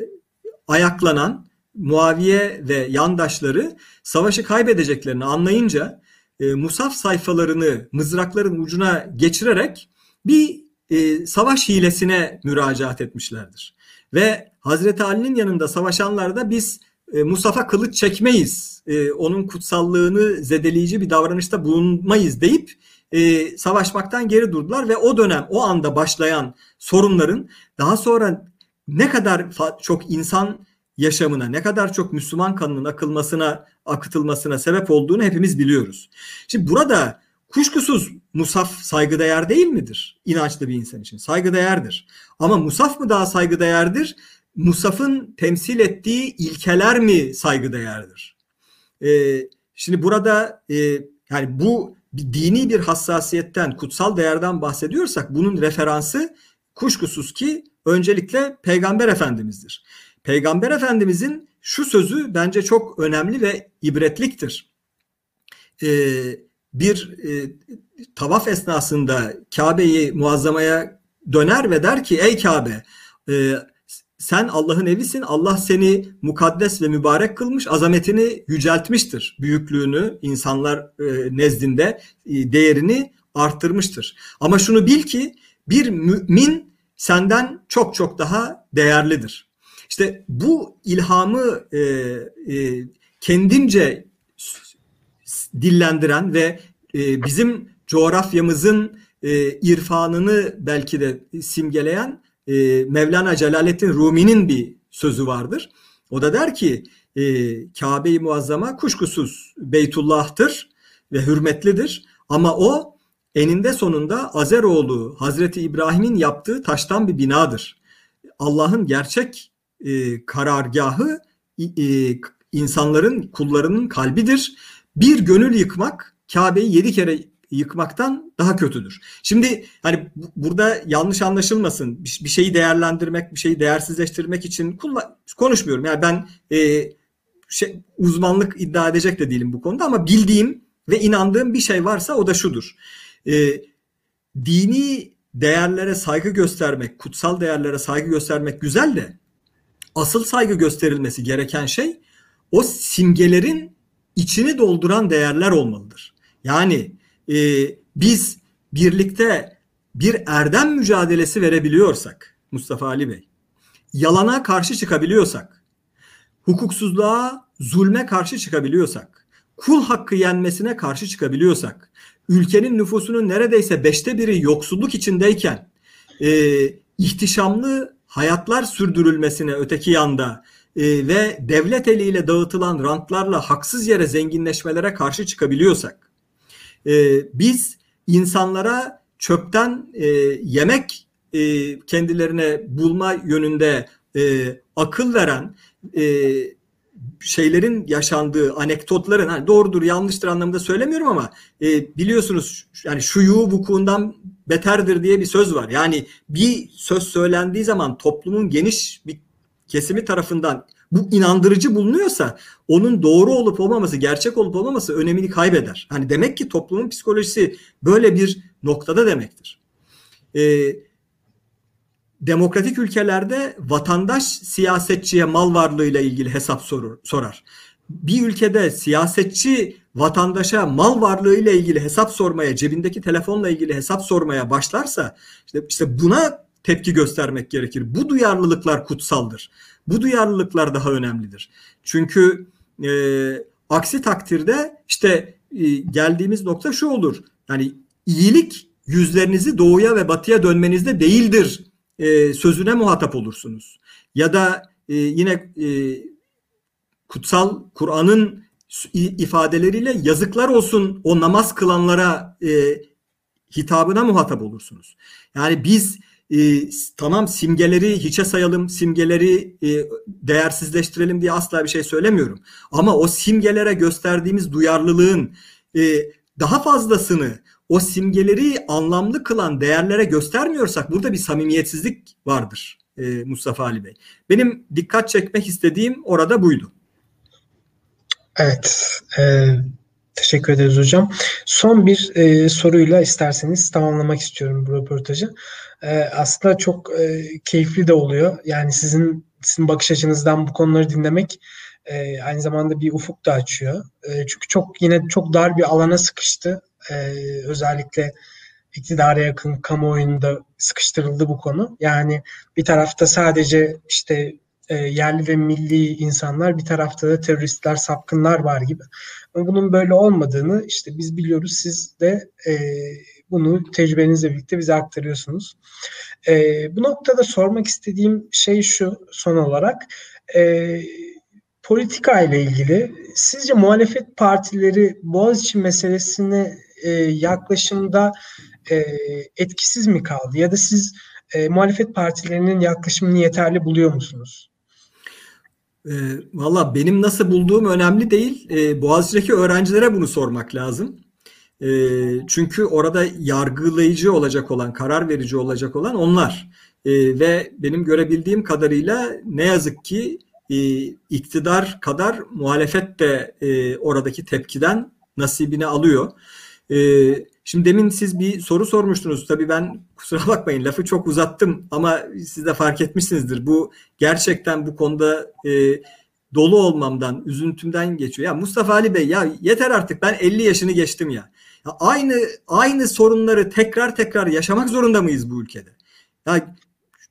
ayaklanan Muaviye ve yandaşları savaşı kaybedeceklerini anlayınca e, musaf sayfalarını mızrakların ucuna geçirerek bir e, savaş hilesine müracaat etmişlerdir. Ve Hazreti Ali'nin yanında savaşanlar da biz e, Musaf'a kılıç çekmeyiz, e, onun kutsallığını zedeleyici bir davranışta bulunmayız deyip e, savaşmaktan geri durdular ve o dönem o anda başlayan sorunların daha sonra ne kadar çok insan yaşamına, ne kadar çok Müslüman kanının akılmasına, akıtılmasına sebep olduğunu hepimiz biliyoruz. Şimdi burada kuşkusuz Musaf saygıdeğer değil midir? İnançlı bir insan için saygıdeğerdir. Ama Musaf mı daha saygıdeğerdir? Musaf'ın temsil ettiği ilkeler mi saygıdeğerdir? Ee, şimdi burada e, yani bu bir dini bir hassasiyetten, kutsal değerden bahsediyorsak bunun referansı kuşkusuz ki öncelikle Peygamber Efendimiz'dir. Peygamber Efendimizin şu sözü bence çok önemli ve ibretliktir. Ee, bir e, tavaf esnasında Kabe'yi muazzamaya döner ve der ki ey Kabe e, sen Allah'ın evisin. Allah seni mukaddes ve mübarek kılmış. Azametini yüceltmiştir. Büyüklüğünü insanlar e, nezdinde e, değerini arttırmıştır. Ama şunu bil ki bir mümin senden çok çok daha değerlidir. İşte bu ilhamı e, kendince dillendiren ve bizim coğrafyamızın irfanını belki de simgeleyen e, Mevlana Celaleddin Rumi'nin bir sözü vardır. O da der ki e, Kabe-i Muazzama kuşkusuz Beytullah'tır ve hürmetlidir. Ama o eninde sonunda Azeroğlu Hazreti İbrahim'in yaptığı taştan bir binadır. Allah'ın gerçek e, karargahı e, insanların, kullarının kalbidir. Bir gönül yıkmak Kabe'yi yedi kere yıkmaktan daha kötüdür. Şimdi hani burada yanlış anlaşılmasın. Bir şeyi değerlendirmek, bir şeyi değersizleştirmek için konuşmuyorum. Yani ben e, şey, uzmanlık iddia edecek de değilim bu konuda ama bildiğim ve inandığım bir şey varsa o da şudur. E, dini değerlere saygı göstermek, kutsal değerlere saygı göstermek güzel de asıl saygı gösterilmesi gereken şey o simgelerin içini dolduran değerler olmalıdır. Yani e, biz birlikte bir erdem mücadelesi verebiliyorsak Mustafa Ali Bey, yalana karşı çıkabiliyorsak, hukuksuzluğa, zulme karşı çıkabiliyorsak, kul hakkı yenmesine karşı çıkabiliyorsak, ülkenin nüfusunun neredeyse beşte biri yoksulluk içindeyken e, ihtişamlı hayatlar sürdürülmesine öteki yanda e, ve devlet eliyle dağıtılan rantlarla haksız yere zenginleşmelere karşı çıkabiliyorsak, e, biz insanlara çöpten e, yemek e, kendilerine bulma yönünde e, akıl veren e, şeylerin yaşandığı anekdotların hani doğrudur yanlıştır anlamında söylemiyorum ama e, biliyorsunuz yani şuyu vukuundan beterdir diye bir söz var. Yani bir söz söylendiği zaman toplumun geniş bir kesimi tarafından bu inandırıcı bulunuyorsa onun doğru olup olmaması, gerçek olup olmaması önemini kaybeder. Hani demek ki toplumun psikolojisi böyle bir noktada demektir. Ee, demokratik ülkelerde vatandaş siyasetçiye mal varlığıyla ilgili hesap sorur, sorar. Bir ülkede siyasetçi vatandaşa mal varlığıyla ilgili hesap sormaya, cebindeki telefonla ilgili hesap sormaya başlarsa işte, işte buna tepki göstermek gerekir. Bu duyarlılıklar kutsaldır. Bu duyarlılıklar daha önemlidir. Çünkü e, aksi takdirde işte e, geldiğimiz nokta şu olur. Yani iyilik yüzlerinizi doğuya ve batıya dönmenizde değildir e, sözüne muhatap olursunuz. Ya da e, yine e, kutsal Kur'an'ın ifadeleriyle yazıklar olsun o namaz kılanlara e, hitabına muhatap olursunuz. Yani biz e, tamam simgeleri hiçe sayalım, simgeleri e, değersizleştirelim diye asla bir şey söylemiyorum. Ama o simgelere gösterdiğimiz duyarlılığın e, daha fazlasını o simgeleri anlamlı kılan değerlere göstermiyorsak burada bir samimiyetsizlik vardır e, Mustafa Ali Bey. Benim dikkat çekmek istediğim orada buydu. Evet. E, teşekkür ederiz hocam. Son bir e, soruyla isterseniz tamamlamak istiyorum bu röportajı e, aslında çok e, keyifli de oluyor. Yani sizin sizin bakış açınızdan bu konuları dinlemek e, aynı zamanda bir ufuk da açıyor. E, çünkü çok yine çok dar bir alana sıkıştı. E, özellikle iktidara yakın kamuoyunda sıkıştırıldı bu konu. Yani bir tarafta sadece işte e, yerli ve milli insanlar bir tarafta da teröristler, sapkınlar var gibi. Ama bunun böyle olmadığını işte biz biliyoruz. Siz de e, bunu tecrübenizle birlikte bize aktarıyorsunuz. E, bu noktada sormak istediğim şey şu son olarak. E, politika ile ilgili sizce muhalefet partileri Boğaziçi meselesine e, yaklaşımda e, etkisiz mi kaldı? Ya da siz e, muhalefet partilerinin yaklaşımını yeterli buluyor musunuz? E, Valla benim nasıl bulduğum önemli değil. E, Boğaziçi'deki öğrencilere bunu sormak lazım. E, çünkü orada yargılayıcı olacak olan, karar verici olacak olan onlar. E, ve benim görebildiğim kadarıyla ne yazık ki e, iktidar kadar muhalefet de e, oradaki tepkiden nasibini alıyor. E, şimdi demin siz bir soru sormuştunuz. Tabii ben kusura bakmayın lafı çok uzattım ama siz de fark etmişsinizdir. Bu gerçekten bu konuda e, dolu olmamdan, üzüntümden geçiyor. Ya Mustafa Ali Bey ya yeter artık ben 50 yaşını geçtim ya. ya aynı aynı sorunları tekrar tekrar yaşamak zorunda mıyız bu ülkede? Ya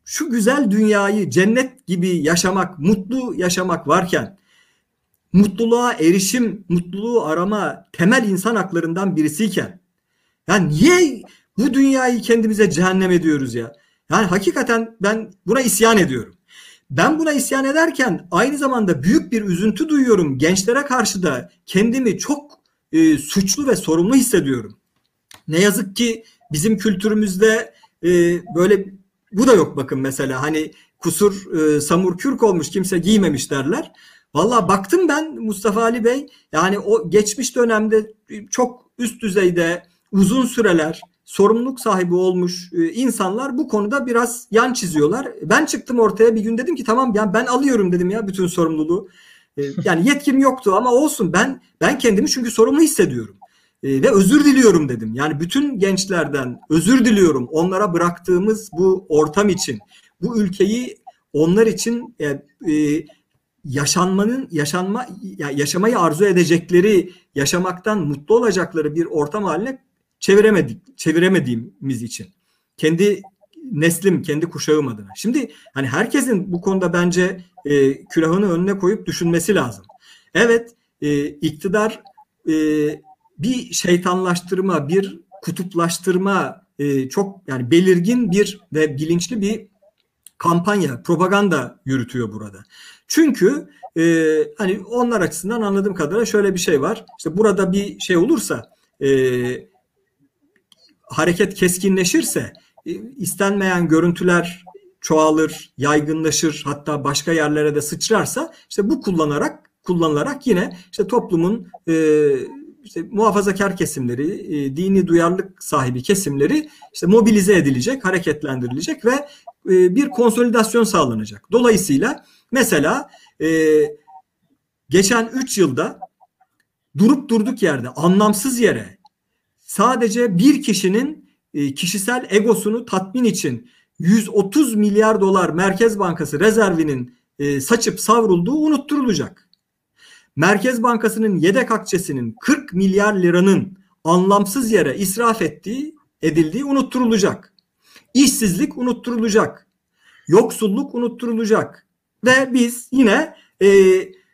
şu güzel dünyayı cennet gibi yaşamak, mutlu yaşamak varken mutluluğa erişim, mutluluğu arama temel insan haklarından birisiyken yani niye bu dünyayı kendimize cehennem ediyoruz ya? Yani hakikaten ben buna isyan ediyorum. Ben buna isyan ederken aynı zamanda büyük bir üzüntü duyuyorum. Gençlere karşı da kendimi çok e, suçlu ve sorumlu hissediyorum. Ne yazık ki bizim kültürümüzde e, böyle bu da yok bakın mesela hani kusur e, samur kürk olmuş kimse giymemiş derler. Valla baktım ben Mustafa Ali Bey yani o geçmiş dönemde çok üst düzeyde uzun süreler sorumluluk sahibi olmuş e, insanlar bu konuda biraz yan çiziyorlar. Ben çıktım ortaya bir gün dedim ki tamam yani ben alıyorum dedim ya bütün sorumluluğu. E, yani yetkim yoktu ama olsun ben ben kendimi çünkü sorumlu hissediyorum. E, ve özür diliyorum dedim. Yani bütün gençlerden özür diliyorum. Onlara bıraktığımız bu ortam için, bu ülkeyi onlar için yaşanmanın yaşanma yaşamayı arzu edecekleri, yaşamaktan mutlu olacakları bir ortam haline çeviremedik, çeviremediğimiz için. Kendi neslim, kendi kuşağım adına. Şimdi hani herkesin bu konuda bence e, külahını önüne koyup düşünmesi lazım. Evet, e, iktidar e, bir şeytanlaştırma, bir kutuplaştırma e, çok yani belirgin bir ve bilinçli bir kampanya, propaganda yürütüyor burada. Çünkü e, hani onlar açısından anladığım kadarıyla şöyle bir şey var. İşte burada bir şey olursa e, hareket keskinleşirse e, istenmeyen görüntüler çoğalır, yaygınlaşır, hatta başka yerlere de sıçrarsa işte bu kullanarak kullanılarak yine işte toplumun e, işte muhafazakar kesimleri, e, dini duyarlılık sahibi kesimleri işte mobilize edilecek, hareketlendirilecek ve e, bir konsolidasyon sağlanacak. Dolayısıyla mesela e, geçen 3 yılda durup durduk yerde, anlamsız yere sadece bir kişinin e, kişisel egosunu tatmin için 130 milyar dolar Merkez Bankası rezervinin e, saçıp savrulduğu unutturulacak. Merkez Bankası'nın yedek akçesinin 40 milyar liranın anlamsız yere israf ettiği, edildiği unutturulacak. İşsizlik unutturulacak. Yoksulluk unutturulacak. Ve biz yine e,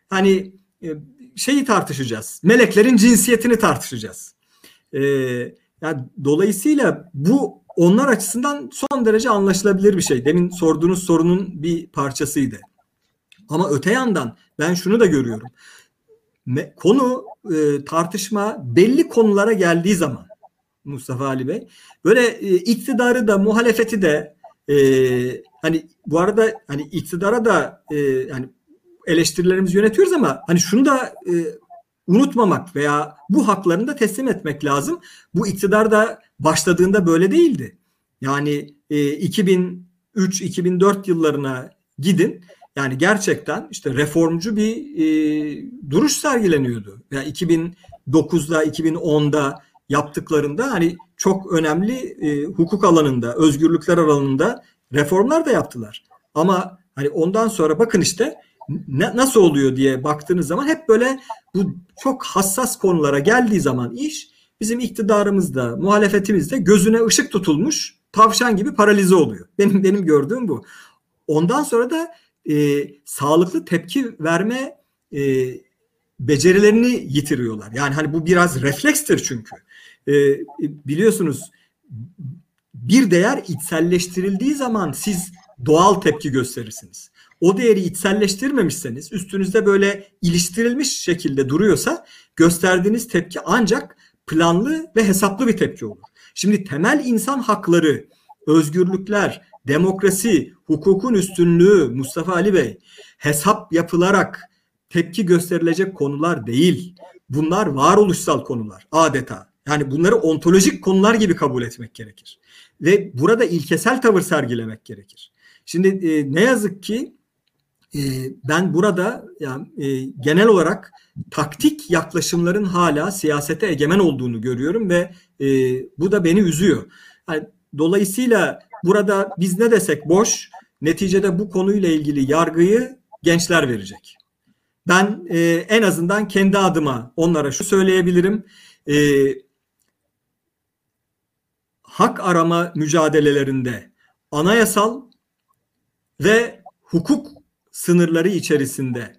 hani e, şeyi tartışacağız. Meleklerin cinsiyetini tartışacağız. E, yani dolayısıyla bu onlar açısından son derece anlaşılabilir bir şey. Demin sorduğunuz sorunun bir parçasıydı. Ama öte yandan ben şunu da görüyorum. Konu e, tartışma belli konulara geldiği zaman Mustafa Ali Bey böyle e, iktidarı da muhalefeti de e, hani bu arada hani iktidara da e, yani eleştirilerimizi yönetiyoruz ama hani şunu da e, unutmamak veya bu haklarını da teslim etmek lazım. Bu iktidar da başladığında böyle değildi. Yani e, 2003-2004 yıllarına gidin. Yani gerçekten işte reformcu bir e, duruş sergileniyordu. Yani 2009'da, 2010'da yaptıklarında hani çok önemli e, hukuk alanında, özgürlükler alanında reformlar da yaptılar. Ama hani ondan sonra bakın işte ne, nasıl oluyor diye baktığınız zaman hep böyle bu çok hassas konulara geldiği zaman iş bizim iktidarımızda, muhalefetimizde gözüne ışık tutulmuş tavşan gibi paralize oluyor. Benim benim gördüğüm bu. Ondan sonra da e, sağlıklı tepki verme e, becerilerini yitiriyorlar. Yani hani bu biraz reflekstir çünkü. E, biliyorsunuz bir değer içselleştirildiği zaman siz doğal tepki gösterirsiniz o değeri içselleştirmemişseniz üstünüzde böyle iliştirilmiş şekilde duruyorsa gösterdiğiniz tepki ancak planlı ve hesaplı bir tepki olur. Şimdi temel insan hakları, özgürlükler, demokrasi, hukukun üstünlüğü Mustafa Ali Bey hesap yapılarak tepki gösterilecek konular değil. Bunlar varoluşsal konular adeta. Yani bunları ontolojik konular gibi kabul etmek gerekir. Ve burada ilkesel tavır sergilemek gerekir. Şimdi e, ne yazık ki e, ben burada yani e, genel olarak taktik yaklaşımların hala siyasete egemen olduğunu görüyorum ve e, bu da beni üzüyor. Yani, dolayısıyla burada biz ne desek boş, neticede bu konuyla ilgili yargıyı gençler verecek. Ben e, en azından kendi adıma onlara şu söyleyebilirim. E, hak arama mücadelelerinde anayasal ve hukuk sınırları içerisinde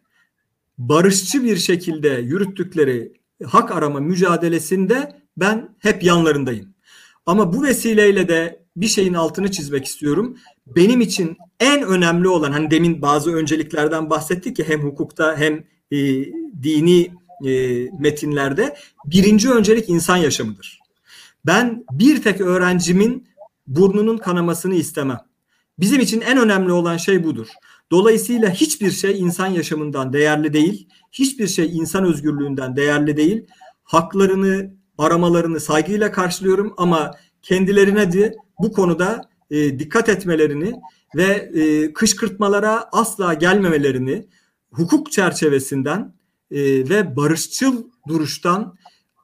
barışçı bir şekilde yürüttükleri hak arama mücadelesinde ben hep yanlarındayım. Ama bu vesileyle de bir şeyin altını çizmek istiyorum. Benim için en önemli olan hani demin bazı önceliklerden bahsettik ki hem hukukta hem e, dini e, metinlerde birinci öncelik insan yaşamıdır. Ben bir tek öğrencimin burnunun kanamasını istemem. Bizim için en önemli olan şey budur. Dolayısıyla hiçbir şey insan yaşamından değerli değil. Hiçbir şey insan özgürlüğünden değerli değil. Haklarını, aramalarını saygıyla karşılıyorum ama kendilerine de bu konuda e, dikkat etmelerini ve e, kışkırtmalara asla gelmemelerini hukuk çerçevesinden e, ve barışçıl duruştan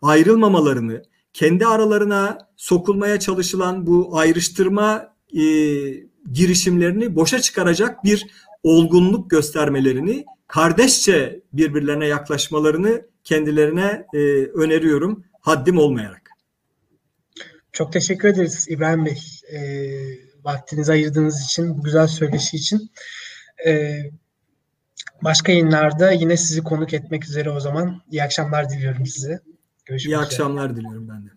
ayrılmamalarını, kendi aralarına sokulmaya çalışılan bu ayrıştırma e, girişimlerini boşa çıkaracak bir olgunluk göstermelerini, kardeşçe birbirlerine yaklaşmalarını kendilerine e, öneriyorum haddim olmayarak. Çok teşekkür ederiz İbrahim Bey. E, vaktinizi ayırdığınız için, bu güzel söyleşi için. E, başka yayınlarda yine sizi konuk etmek üzere o zaman. İyi akşamlar diliyorum size. Görüşmek İyi üzere. akşamlar diliyorum ben de.